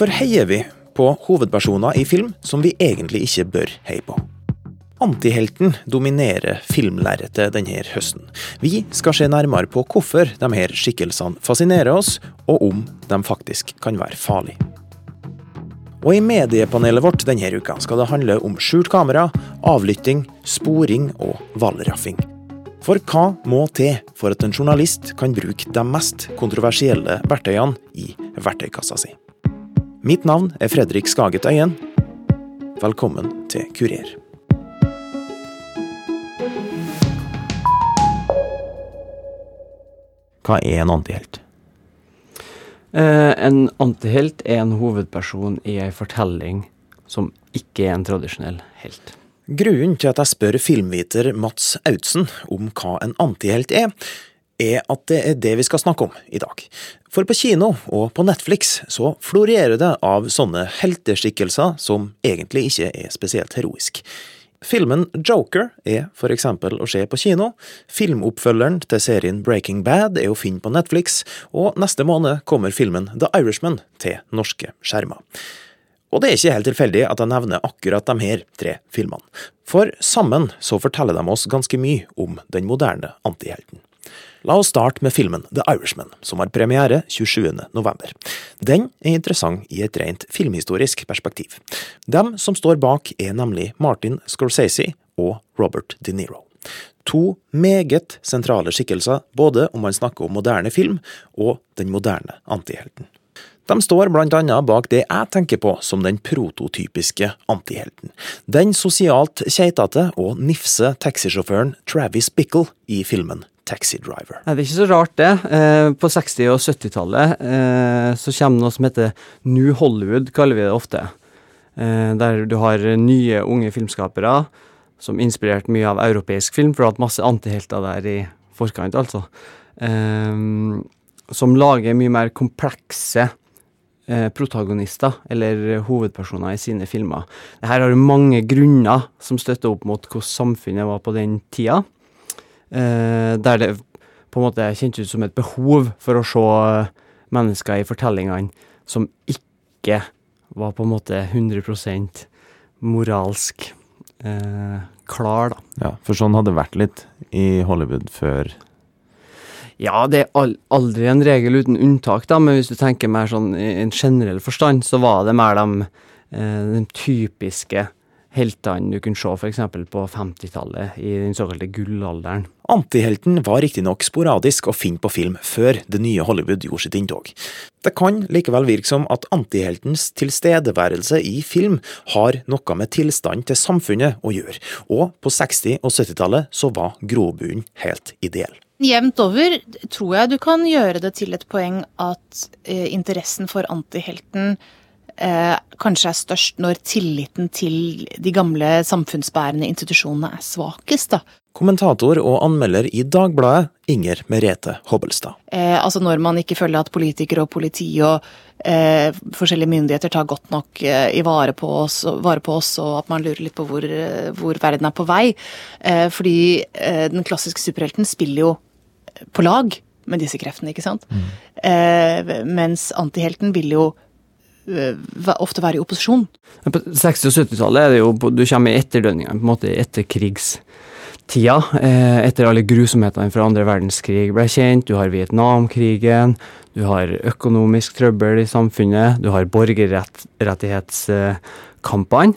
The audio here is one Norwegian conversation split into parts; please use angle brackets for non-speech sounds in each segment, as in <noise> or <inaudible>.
Hvorfor heier vi på hovedpersoner i film som vi egentlig ikke bør heie på? Antihelten dominerer filmlerretet denne høsten. Vi skal se nærmere på hvorfor de her skikkelsene fascinerer oss, og om de faktisk kan være farlige. Og I mediepanelet vårt denne uka skal det handle om skjult kamera, avlytting, sporing og valraffing. For hva må til for at en journalist kan bruke de mest kontroversielle verktøyene i verktøykassa si? Mitt navn er Fredrik Skaget Øyen. Velkommen til Kurer. Hva er en antihelt? Eh, en antihelt er en hovedperson i ei fortelling som ikke er en tradisjonell helt. Grunnen til at jeg spør filmviter Mats Audsen om hva en antihelt er, er at det er det vi skal snakke om i dag. For på kino og på Netflix så florerer det av sånne helteskikkelser som egentlig ikke er spesielt heroisk. Filmen Joker er for eksempel å se på kino, filmoppfølgeren til serien Breaking Bad er å finne på Netflix, og neste måned kommer filmen The Irishman til norske skjermer. Og det er ikke helt tilfeldig at jeg nevner akkurat de her tre filmene, for sammen så forteller de oss ganske mye om den moderne antihelten. La oss starte med filmen The Irishman, som har premiere 27. november. Den er interessant i et rent filmhistorisk perspektiv. Dem som står bak er nemlig Martin Scorsese og Robert De Niro. To meget sentrale skikkelser, både om man snakker om moderne film og den moderne antihelten. De står blant annet bak det jeg tenker på som den prototypiske antihelten. Den sosialt keitete og nifse taxisjåføren Travis Bickle i filmen Taxi Driver. Det er ikke så rart, det. Eh, på 60- og 70-tallet eh, så kommer noe som heter New Hollywood, kaller vi det ofte. Eh, der du har nye, unge filmskapere som inspirert mye av europeisk film, for du har hatt masse antihelter der i forkant, altså. som lager mye mer komplekse protagonister, eller hovedpersoner, i sine filmer. Her har du mange grunner som støtter opp mot hvordan samfunnet var på den tida. Eh, der det på en måte kjentes ut som et behov for å se mennesker i fortellingene som ikke var på en måte 100% moralsk eh, klar, da. Ja, for sånn hadde det vært litt i Hollywood før? Ja, det er aldri en regel uten unntak, da, men hvis du tenker mer sånn i en generell forstand, så var det mer de, eh, de typiske heltene du kunne se f.eks. på 50-tallet, i den såkalte gullalderen. Antihelten var riktignok sporadisk å finne på film før det nye Hollywood gjorde sitt inntog. Det kan likevel virke som at antiheltens tilstedeværelse i film har noe med tilstanden til samfunnet å gjøre, og på 60- og 70-tallet så var grobunnen helt ideell. Jevnt over tror jeg du kan gjøre det til et poeng at eh, interessen for antihelten eh, kanskje er størst når tilliten til de gamle samfunnsbærende institusjonene er svakest. da. Kommentator og anmelder i Dagbladet, Inger Merete Hobbelstad. Eh, altså når man ikke føler at politikere og politi og eh, forskjellige myndigheter tar godt nok eh, i vare på, oss, vare på, oss, og at man lurer litt på hvor, eh, hvor verden er på vei. Eh, fordi eh, den klassiske superhelten spiller jo på lag med disse kreftene, ikke sant. Mm. mens antihelten vil jo Eh, ofte være i opposisjon. På 60- og 70-tallet er det jo Du kommer i etterdønningene, på en måte etterkrigstida. Eh, etter alle grusomhetene fra andre verdenskrig ble kjent. Du har Vietnamkrigen. Du har økonomisk trøbbel i samfunnet. Du har borgerrettighetskampene.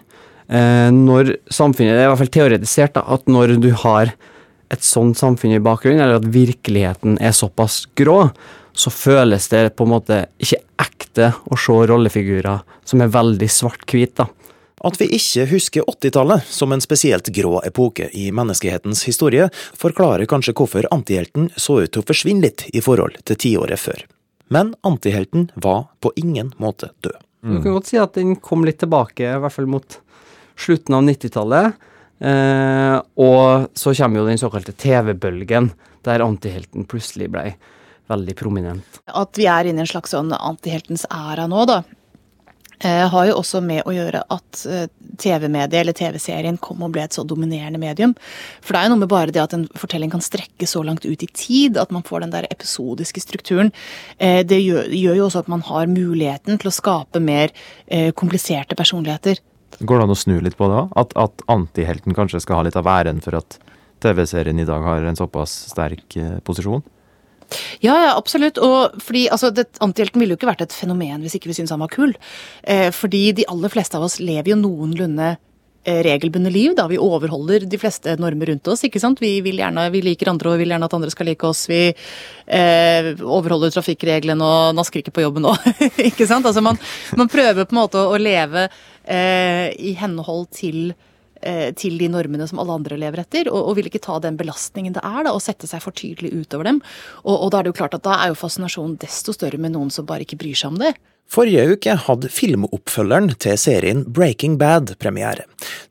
Eh, når samfunnet, Det er i hvert fall teoretisert da, at når du har et sånt samfunn i bakgrunnen, eller at virkeligheten er såpass grå, så føles det på en måte ikke ekte å se rollefigurer som er veldig svart-hvite. At vi ikke husker 80-tallet som en spesielt grå epoke i menneskehetens historie, forklarer kanskje hvorfor antihelten så ut til å forsvinne litt i forhold til tiåret før. Men antihelten var på ingen måte død. Mm. Du kan godt si at den kom litt tilbake, i hvert fall mot slutten av 90-tallet. Eh, og så kommer jo den såkalte TV-bølgen, der antihelten plutselig ble veldig prominent. At vi er inne i en slags sånn antiheltens æra nå, da, eh, har jo også med å gjøre at eh, TV-mediet eller TV-serien kom og ble et så dominerende medium. For det er jo noe med bare det at en fortelling kan strekke så langt ut i tid, at man får den der episodiske strukturen. Eh, det gjør, gjør jo også at man har muligheten til å skape mer kompliserte personligheter. Går det an å snu litt på det òg? At, at antihelten kanskje skal ha litt av æren for at TV-serien i dag har en såpass sterk posisjon? Ja, ja, absolutt. Og fordi altså, Antihelten ville jo ikke vært et fenomen hvis ikke vi syntes han var kul. Eh, fordi de aller fleste av oss lever jo noenlunde regelbundet regelbundne liv. da Vi overholder de fleste normer rundt oss. ikke sant? Vi, vil gjerne, vi liker andre og vil gjerne at andre skal like oss. Vi eh, overholder trafikkreglene og nasker ikke på jobben òg. <laughs> ikke sant? Altså man, man, prøver på en måte å, leve eh, i henhold til Eh, til de normene som alle andre lever etter, og, og vil ikke ta den belastningen det er da, å sette seg for tydelig utover dem. Og, og da er det jo klart at da er jo fascinasjonen desto større med noen som bare ikke bryr seg om det. Forrige uke hadde filmoppfølgeren til serien Breaking Bad premiere.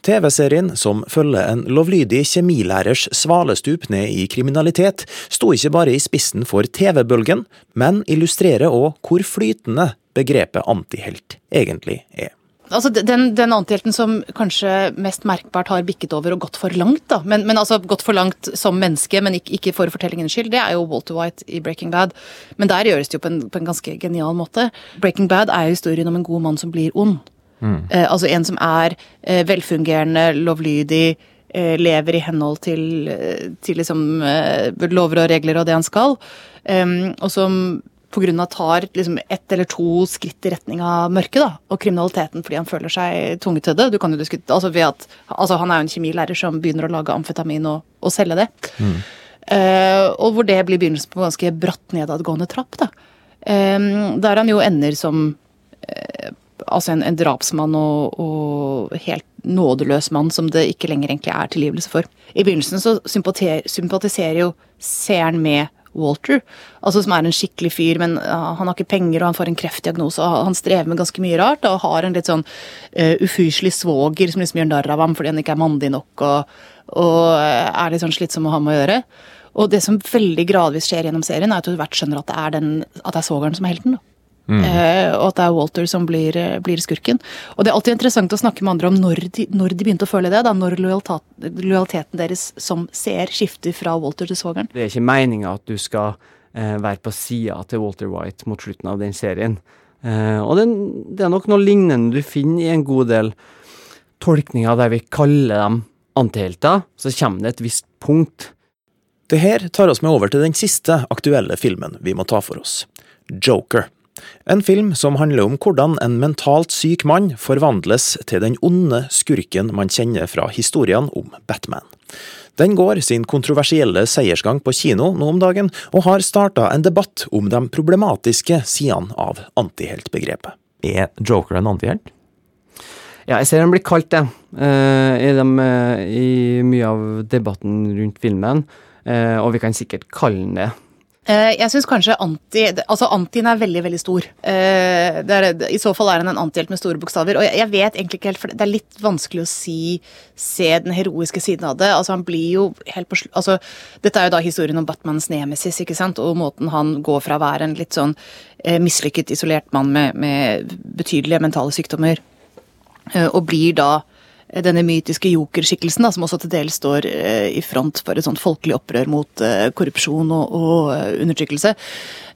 TV-serien, som følger en lovlydig kjemilærers svalestup ned i kriminalitet, sto ikke bare i spissen for TV-bølgen, men illustrerer òg hvor flytende begrepet antihelt egentlig er. Altså, den, den antihelten som kanskje mest merkbart har bikket over og gått for langt, da. Men, men altså gått for langt som menneske, men ikke, ikke, for fortellingens skyld, det er jo Walter White i Breaking Bad. Men der gjøres det jo på en, på en ganske genial måte. Breaking Bad er jo historien om en god mann som blir ond. Mm. Eh, altså en som er eh, velfungerende, lovlydig, eh, lever i henhold til, eh, til liksom, eh, lover og regler og det han skal. og som pga. tar liksom ett eller to skritt i retning av mørket da, og kriminaliteten fordi han føler seg tvunget til det. Du kan jo diskutere, altså ved at, altså Han er jo en kjemilærer som begynner å lage amfetamin og, og selge det. Mm. Uh, og hvor det blir begynnelsen på ganske bratt nedadgående trapp. da. Um, der han jo ender som uh, altså en, en drapsmann og, og, helt nådeløs mann som det ikke lenger egentlig er tilgivelse for. I begynnelsen så sympatiserer jo seeren med Walter, altså som er en skikkelig fyr, men han har ikke penger og han får en kreftdiagnose og han strever med ganske mye rart og har en litt sånn uh, ufyselig svoger som liksom gjør narr av ham fordi han ikke er mandig nok og, og uh, er litt sånn slitsom å ha med å gjøre. Og det som veldig gradvis skjer gjennom serien, er at du hvert skjønner at det er, den, at det er svogeren som er helten. da. Mm. Uh, og at det er Walter som blir, uh, blir, skurken. Og det er alltid interessant å snakke med andre om når de, når de begynte å føle det. da, Når lojaliteten deres som seer skifter fra Walter til svogeren. Det er ikke meninga at du skal eh, være på sida til Walter White mot slutten av den serien. og det, det, er nok noe lignende du finner i en god del tolkninger der vi kaller dem antihelter. Så kommer det et visst punkt. Det her tar oss med over til den siste aktuelle filmen vi må ta for oss. Joker. En film som handler om hvordan en mentalt syk mann forvandles til den onde skurken man kjenner fra historiene om Batman. Den går sin kontroversielle seiersgang på kino nå om dagen, og har starta en debatt om de problematiske sidene av antiheltbegrepet. Er Joker en antihelt? Ja, jeg ser den blir kalt det, uh, i, de, uh, i, mye av debatten rundt filmen. Uh, og vi kan sikkert kalle den det. Eh, jeg syns kanskje anti Altså, antien er veldig, veldig stor. Eh, er, I så fall er han en antihelt med store bokstaver. Og jeg, vet egentlig ikke helt, for det er litt vanskelig å si se den heroiske siden av det. Altså, han blir jo helt på altså, Dette er jo da historien om Batmans nemesis, ikke sant, og måten han går fra å være en litt sånn eh, mislykket, isolert mann med, med betydelige mentale sykdommer, og blir da denne mytiske jokerskikkelsen, som også til dels står eh, i front for et sånt folkelig opprør mot eh, korrupsjon og, og eh, undertrykkelse.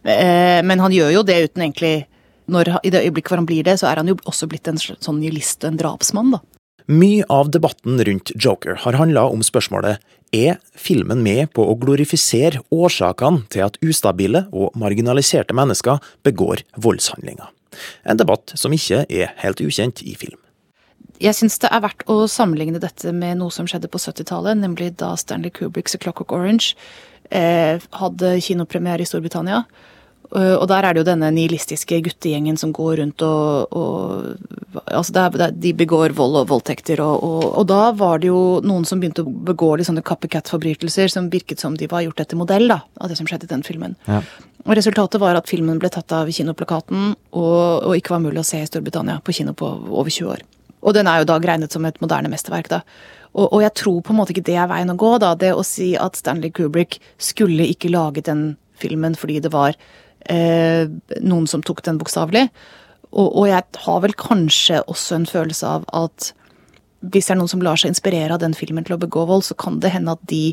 Men han gjør jo det uten egentlig når, I det øyeblikket hvor han blir det, så er han jo også blitt en sånn nihilist og en drapsmann, da. Mye av debatten rundt Joker har handla om spørsmålet er filmen med på å glorifisere årsakene til at ustabile og marginaliserte mennesker begår voldshandlinger. En debatt som ikke er helt ukjent i film jeg syns det er verdt å sammenligne dette med noe som skjedde på 70-tallet, nemlig da Stanley Kubricks A Clockwork Orange eh, hadde kinopremiere i Storbritannia. Uh, og der er det jo denne nihilistiske guttegjengen som går rundt og, og altså der, er, De begår vold og voldtekter, og, og, og, da var det jo noen som begynte å begå litt sånne copycat-forbrytelser som virket som de var gjort etter modell da, av det som skjedde i den filmen. Ja. Og Resultatet var at filmen ble tatt av kinoplakaten og, ikke var mulig å se i Storbritannia på kino på over 20 år. Og den er jo da regnet som et moderne mesterverk, da. Og, og, jeg tror på en måte ikke det er veien å gå, da. Det å si at Stanley Kubrick skulle ikke lage den filmen fordi det var eh, noen som tok den bokstavelig. Og, og, jeg har vel kanskje også en følelse av at hvis det er noen som lar seg inspirere av den filmen til å begå vold, så kan det hende at de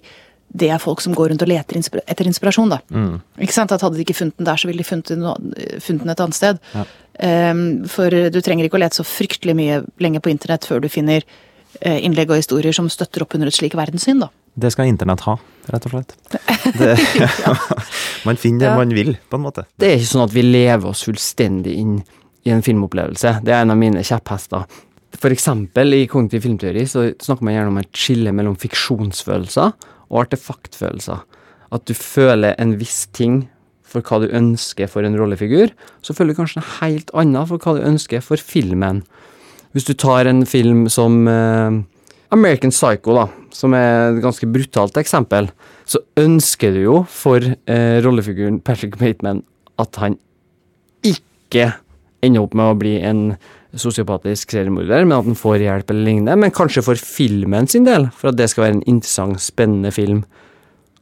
det er folk som går rundt og leter inspira etter inspirasjon, da. Ikke sant? At Hadde de ikke funnet den der, så ville de funnet den, funnet den et annet sted. Um, for du trenger ikke å lete så fryktelig mye lenge på internett før du finner uh, innlegg og historier som støtter opp under et slik verdenssyn, da. Det skal internett ha, rett og slett. <laughs> Det, <laughs> man finner det Ja. man vil, på en måte. Det er ikke sånn at vi lever oss fullstendig inn i en filmopplevelse. Det er en av mine kjepphester. For eksempel i kognitiv filmteori så snakker man gjerne om et skille mellom fiksjonsfølelser og artefaktfølelser. At du føler en viss ting for hva du ønsker for en rollefigur, så føler du kanskje noe helt annet for hva du ønsker for filmen. Hvis du tar en film som eh, American Psycho, da, som er et ganske brutalt eksempel, så ønsker du jo for eh, rollefiguren Patrick Bateman at han ikke ender opp med å bli en sosiopatisk seriemorder, men at han får hjelp eller lignende. Men kanskje for filmen sin del, for at det skal være en interessant, spennende film,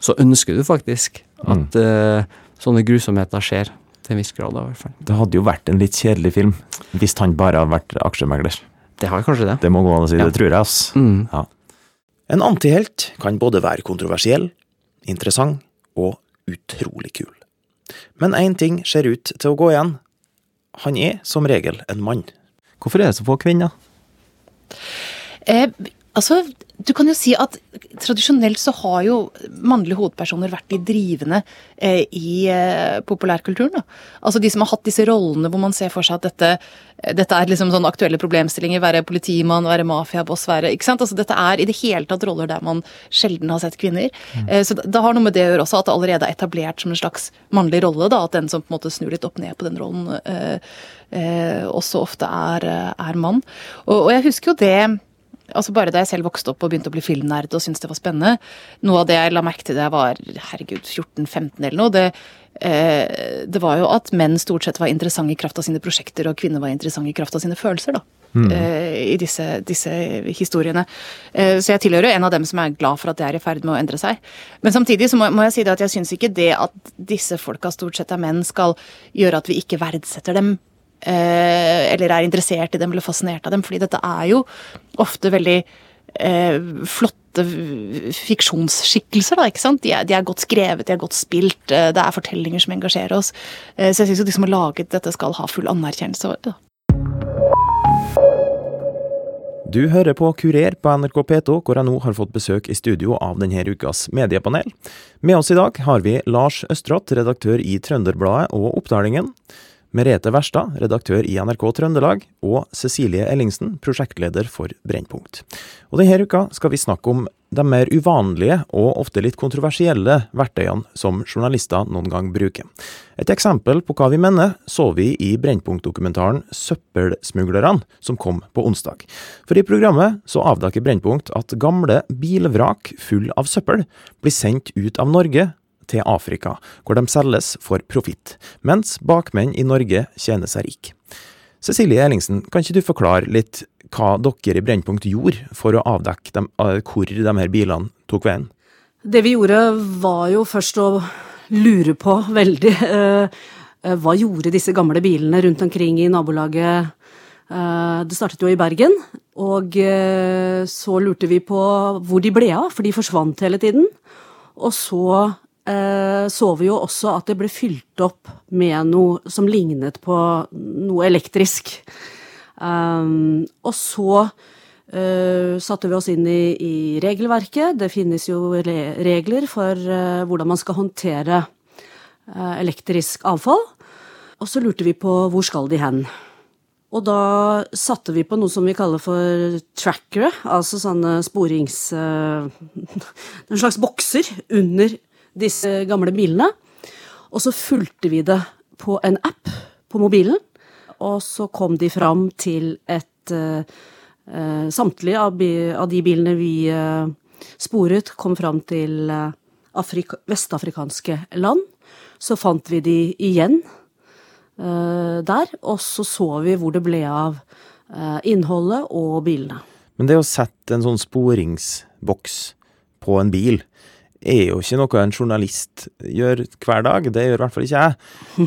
så ønsker du faktisk at eh, sånne grusomheter skjer. Til en viss grad, da, i hvert fall. Det hadde jo vært en litt kjedelig film hvis han bare hadde vært aksjemegler. Det har kanskje det. Det må gå an å si, Ja. det tror jeg, ass. Mm. Ja. En antihelt kan både være kontroversiell, interessant og utrolig kul. Men én ting ser ut til å gå igjen. Han er som regel en mann. Hvorfor er det så få kvinner? Eh, altså, du kan jo si at tradisjonelt så har jo mannlige hovedpersoner vært de drivende eh, i eh, populærkulturen. Da. Altså de som har hatt disse rollene hvor man ser for seg at dette, eh, dette er liksom sånn aktuelle problemstillinger. Være politimann, være mafiaboss, være ikke sant? Altså Dette er i det hele tatt roller der man sjelden har sett kvinner. Eh, så det, har noe med det å gjøre også, at det allerede er etablert som en slags mannlig rolle. da, At den som på en måte snur litt opp ned på den rollen, eh, eh, også ofte er, er mann. Og, og jeg husker jo det altså Bare da jeg selv vokste opp og begynte å bli filmnerd og syntes det var spennende Noe av det jeg la merke til da jeg var herregud, 14-15 eller noe, det, eh, det var jo at menn stort sett var interessante i kraft av sine prosjekter, og kvinner var interessante i kraft av sine følelser. da. eh, I disse, disse historiene. Eh, så jeg tilhører en av dem som er glad for at det er i ferd med å endre seg. Men samtidig så må, må jeg si det at jeg syns ikke det at disse folka stort sett er menn, skal gjøre at vi ikke verdsetter dem eller er interessert i dem eller fascinert av dem, fordi dette er jo ofte veldig eh, flotte fiksjonsskikkelser, da, ikke sant. De er, de er godt skrevet, de er godt spilt, eh, det er fortellinger som engasjerer oss. Eh, så jeg syns jo de som har laget dette, skal ha full anerkjennelse. Da. Du hører på Kurer på NRK P2, hvor jeg nå har fått besøk i studio av denne ukas mediepanel. Med oss i dag har vi Lars Østrått, redaktør i Trønderbladet og Oppdalingen. Merete Verstad, redaktør i NRK Trøndelag, og Cecilie Ellingsen, prosjektleder for Brennpunkt. Og denne uka skal vi snakke om de mer uvanlige og ofte litt kontroversielle verktøyene som journalister noen gang bruker. Et eksempel på hva vi mener, så vi i Brennpunkt-dokumentaren 'Søppelsmuglerne', som kom på onsdag. For i programmet så avdekker Brennpunkt at gamle bilvrak full av søppel blir sendt ut av Norge til Afrika, hvor de selges for profitt, mens bakmenn i Norge tjener seg rik. Cecilie Ellingsen, kan ikke du forklare litt hva dere i Brennpunkt gjorde for å avdekke dem, eh, hvor de her bilene tok veien? Det vi gjorde var jo først å lure på veldig eh, eh, hva gjorde disse gamle bilene rundt omkring i nabolaget. Det startet jo i Bergen, og så lurte vi på hvor de ble av, for de forsvant hele tiden. Og så så vi jo også at det ble fylt opp med noe som lignet på noe elektrisk. Um, og så eh, satte vi oss inn i, i regelverket. Det finnes jo regler for eh, hvordan man skal håndtere eh, elektrisk avfall. Og så lurte vi på hvor skal de hen. Og da satte vi på noe som vi kaller for trackere, altså sånne sporings... eh, <laughs> en slags bokser under disse gamle bilene. Og så fulgte vi det på en app på mobilen, og så kom de fram til et uh, Samtlige av, av de bilene vi uh, sporet, kom fram til Afrika vestafrikanske land. Så fant vi de igjen der, og så så vi hvor det ble av innholdet og bilene. Men det å sette en sånn sporingsboks på en bil, er jo ikke noe en journalist gjør hver dag. Det gjør i hvert fall ikke jeg.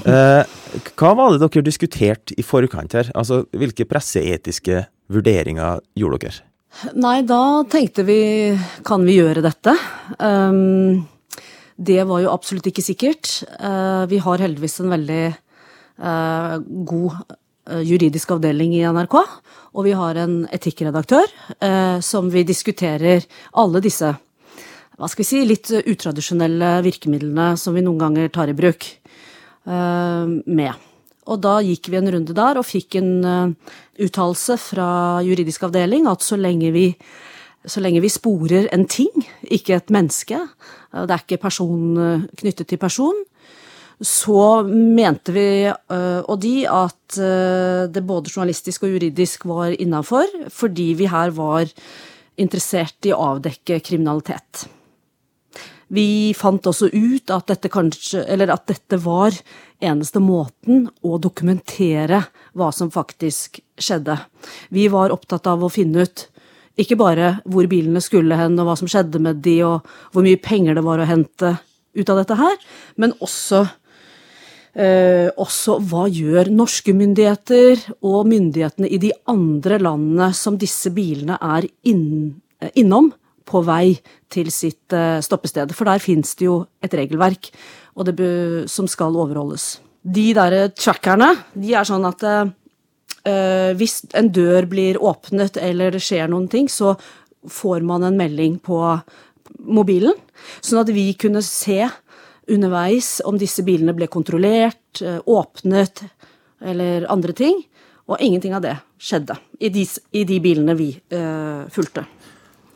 <laughs> Eh, hva var det dere diskuterte i forkant her? Altså, hvilke presseetiske vurderinger gjorde dere? Nei, da tenkte vi kan vi gjøre dette? Um, det var jo absolutt ikke sikkert. Uh, vi har heldigvis en veldig uh, god uh, juridisk avdeling i NRK. Og vi har en etikkredaktør som vi diskuterer alle disse hva skal vi si, litt utradisjonelle virkemidlene som vi noen ganger tar i bruk, med. Og da gikk vi en runde der og fikk en uh, uttalelse fra juridisk avdeling at så lenge vi så lenge vi sporer en ting, ikke et menneske, uh, det er ikke person knyttet til person, så mente vi og de at det både journalistisk og juridisk var innafor, fordi vi her var interessert i å avdekke kriminalitet. Vi fant også ut at dette, kanskje, at dette var eneste måten å dokumentere hva som faktisk skjedde. Vi var opptatt av å finne ut ikke bare hvor bilene skulle hen, og hva som skjedde med de, og hvor mye penger det var å hente ut av dette her, men også, eh, også hva gjør norske myndigheter og myndighetene i de andre landene som disse bilene er inn, innom på vei til sitt eh, stoppested. For der fins det jo et regelverk som skal overholdes. De derre trackerne, de er sånn at uh, hvis en dør blir åpnet eller det skjer noen ting, så får man en melding på mobilen. Sånn at vi kunne se underveis om disse bilene ble kontrollert, åpnet eller andre ting. Og ingenting av det skjedde i de, i de bilene vi uh, fulgte.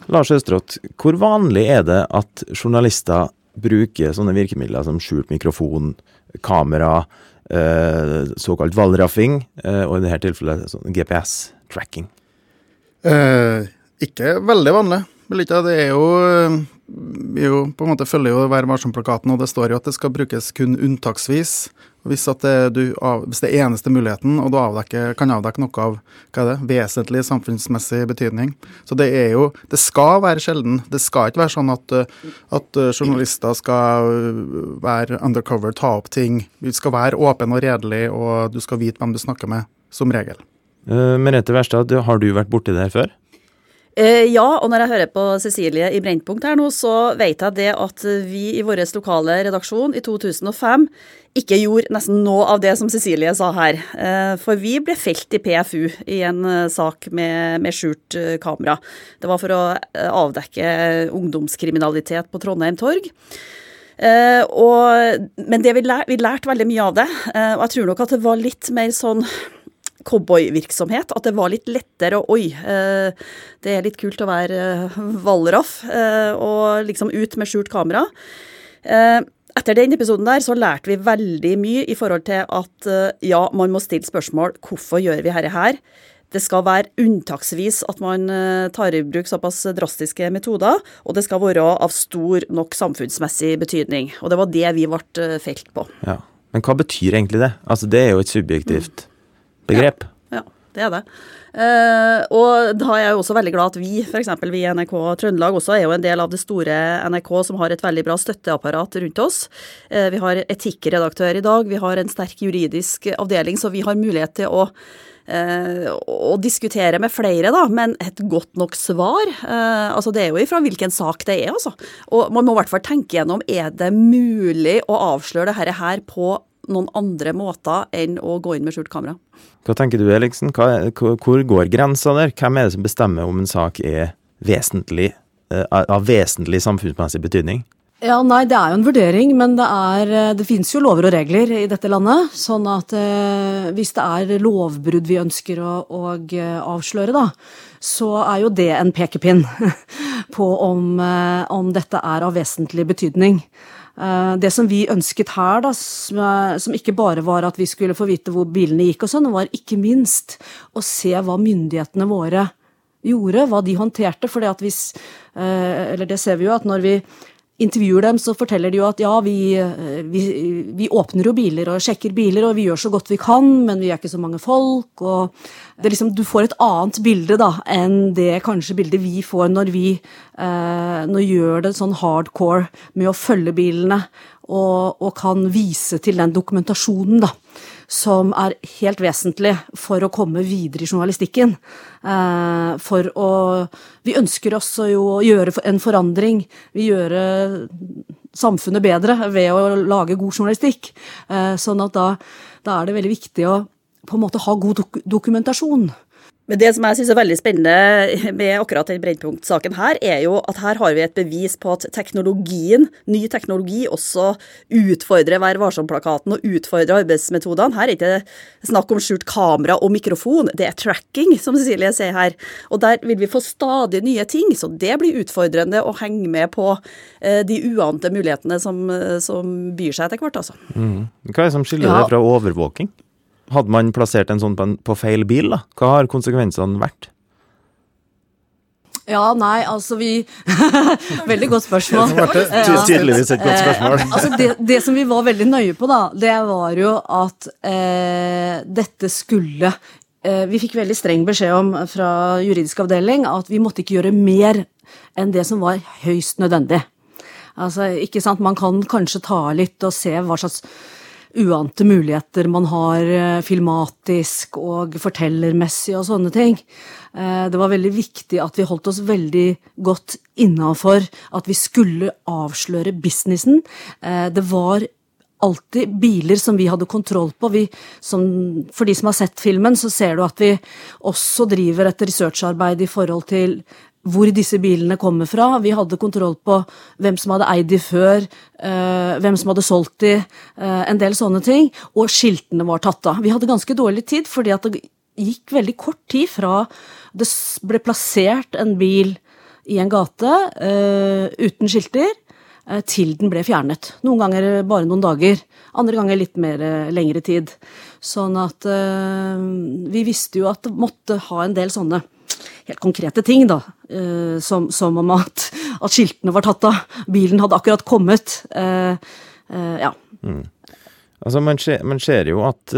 Lars Østrått, hvor vanlig er det at journalister bruker sånne virkemidler som skjult mikrofon, kamera, eh, såkalt valraffing, eh, og i dette tilfellet sånn GPS-tracking? Eh, ikke veldig vanlig. Det er jo vi jo på en måte følger jo Vær varsom-plakaten, og det står jo at det skal brukes kun unntaksvis. Hvis, du, hvis det er eneste muligheten, og du avdekker, kan avdekke noe av hva er det, vesentlig samfunnsmessig betydning. Så det er jo Det skal være sjelden. Det skal ikke være sånn at, at journalister skal være undercover, ta opp ting. Vi skal være åpen og redelig, og du skal vite hvem du snakker med, som regel. Uh, Merete Wærstad, har du vært borti det her før? Eh, ja, og når jeg hører på Cecilie i Brennpunkt her nå, så vet jeg det at vi i vår lokale redaksjon i 2005 ikke gjorde nesten noe av det som Cecilie sa her. Eh, for vi ble felt i PFU i en eh, sak med, med skjult kamera. Det var for å avdekke ungdomskriminalitet på Trondheim torg. Uh, og, men vi, lær, vi lærte veldig mye av det. Uh, og jeg tror nok at det var litt mer sånn cowboyvirksomhet. At det var litt lettere å Oi, eh, det er litt kult å være Valraff. Eh, og liksom ut med skjult kamera. Etter den episoden der så lærte vi veldig mye i forhold til at ja, man må stille spørsmål hvorfor gjør vi dette her. Det skal være unntaksvis at man tar i bruk såpass drastiske metoder, og det skal være av stor nok samfunnsmessig betydning. Og det var det vi ble felt på. Ja. Men hva betyr egentlig det? Altså Det er jo et subjektivt begrep. Ja, ja det er det. Uh, og da er jeg jo også veldig glad at vi, f.eks. vi i NRK Trøndelag, også er jo en del av det store NRK som har et veldig bra støtteapparat rundt oss. Uh, vi har etikkredaktør i dag, vi har en sterk juridisk avdeling, så vi har mulighet til å uh, å diskutere med flere, da, men et godt nok svar. altså Det er jo ifra hvilken sak det er, altså. Og man må i hvert fall tenke gjennom er det mulig å avsløre dette her på noen andre måter enn å gå inn med skjult kamera. Hva tenker du, Eriksen? hvor går grensa der? Hvem er det som bestemmer om en sak er vesentlig, eh, av vesentlig samfunnsmessig betydning? Ja, nei, Det er jo en vurdering, men det, er, eh, det finnes jo lover og regler i dette landet. Sånn at eh, hvis det er lovbrudd vi ønsker å, å eh, avsløre, da, så er jo det en pekepinn <laughs> på om, om dette er av vesentlig betydning. Eh, det som vi ønsket her, da, som ikke bare var at vi skulle få vite hvor bilene gikk og sånn, var ikke minst å se hva myndighetene våre gjorde, hva de håndterte. For det, eh, det ser vi jo at når vi intervjuer dem, så forteller de jo at ja, vi, eh, vi, vi, åpner jo biler og sjekker biler, og vi gjør så godt vi kan, men vi er ikke så mange folk. og liksom, Du får et annet bilde da, enn det kanskje bildet vi får når vi eh, når gjør det sånn hardcore med å følge bilene og, og kan vise til den dokumentasjonen, da som er helt vesentlig for å komme videre i journalistikken. Eh, for å Vi ønsker oss jo å gjøre en forandring. Vi gjøre samfunnet bedre ved å lage god journalistikk. Eh, sånn at da, da er det veldig viktig å på en måte ha god dok dokumentasjon. Men det som jeg synes er veldig spennende med akkurat den Brennpunkt-saken her, er jo at her har vi et bevis på at teknologien, ny teknologi, også utfordrer Vær varsom-plakaten og utfordrer arbeidsmetodene. Her er det ikke snakk om skjult kamera og mikrofon, det er tracking, som Cecilie sier her. Og der vil vi få stadig nye ting, så det blir utfordrende å henge med på eh, de uante mulighetene som, som byr seg etter hvert, altså. Mm. Hva er det som skiller ja. det fra overvåking? Hadde man plassert en sånn på, en, på feil bil, da? Hva har konsekvensene vært? Ja, nei, altså vi <laughs> Veldig godt spørsmål. <laughs> Tydeligvis et godt spørsmål. Eh, altså det, det, som vi var veldig nøye på, da, det var jo at eh, dette skulle eh, Vi fikk veldig streng beskjed om fra juridisk avdeling at vi måtte ikke gjøre mer enn det som var høyst nødvendig. Altså, ikke sant, Man kan kanskje ta litt og se hva slags uante muligheter man har eh, filmatisk og fortellermessig og sånne ting. Eh, det var veldig viktig at vi holdt oss veldig godt innafor at vi skulle avsløre businessen. Eh, det var alltid biler som vi hadde kontroll på. Vi, som, for de som har sett filmen, så ser du at vi også driver et researcharbeid i forhold til hvor disse bilene kommer fra. Vi hadde kontroll på hvem som hadde eid de før, uh, hvem som hadde solgt de, uh, en del sånne ting. Og skiltene var tatt av. Vi hadde ganske dårlig tid, fordi det gikk veldig kort tid fra det ble plassert en bil i en gate uh, uten skilter, til den ble fjernet. Noen ganger bare noen dager, andre ganger litt mer lengre tid. Sånn at vi visste jo at det måtte ha en del sånne helt konkrete ting, da. Uh, som, som, om at, at, skiltene var tatt av. Bilen hadde akkurat kommet. Uh, uh, ja. Mm. Altså, man ser, man ser, jo at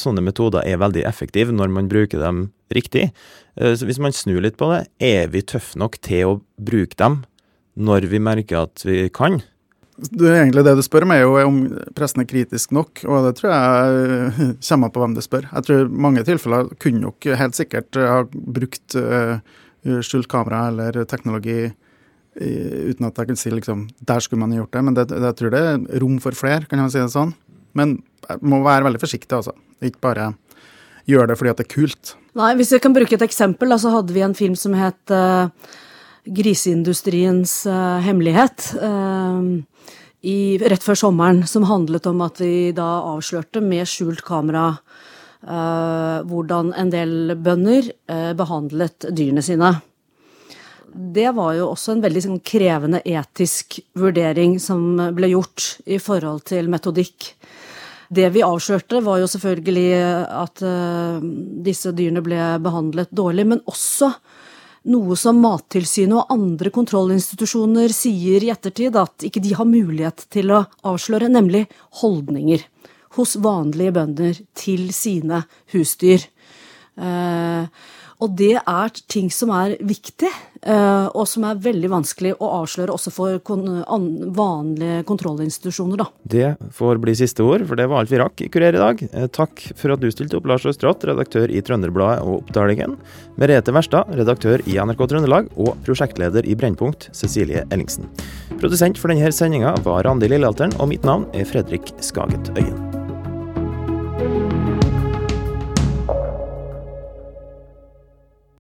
sånne metoder er veldig effektive når man bruker dem riktig. så hvis man snur litt på det, er vi tøffe nok til å bruke dem når vi merker at vi kan? Er egentlig det du spør meg, er om pressen er kritisk nok. Og det tror jeg <laughs> kommer på hvem du spør. Jeg tror mange tilfeller kunne nok helt sikkert ha brukt uh, skjult kamera eller teknologi uten at jeg kunne si liksom der skulle man gjort det. Men det, jeg tror det er rom for flere, kan jeg si det sånn. Men jeg må være veldig forsiktig, altså. Ikke bare gjøre det fordi at det er kult. Nei, hvis jeg kan bruke et eksempel, da, så hadde vi en film som het uh, 'Griseindustriens uh, hemmelighet'. Uh, i, rett før sommeren, som handlet om at vi da avslørte med skjult kamera uh, hvordan en del bønder uh, behandlet dyrene sine. Det var jo også en veldig sånn, krevende etisk vurdering som ble gjort i forhold til metodikk. Det vi avslørte, var jo selvfølgelig at uh, disse dyrene ble behandlet dårlig, men også noe som Mattilsynet og andre kontrollinstitusjoner sier i ettertid at ikke de har mulighet til å avsløre, nemlig holdninger hos vanlige bønder til sine husdyr. Eh, og det er ting som er viktig, eh, og som er veldig vanskelig å avsløre også for vanlige kontrollinstitusjoner. Da. Det får bli siste ord, for det var alt vi rakk i Kurer i dag. Eh, takk for at du stilte opp, Lars Østrått, redaktør i Trønderbladet og Oppdalingen. Merete Verstad, redaktør i NRK Trøndelag, og prosjektleder i Brennpunkt, Cecilie Ellingsen. Produsent for denne sendinga var Randi Lillealteren, og mitt navn er Fredrik Skaget Øyen.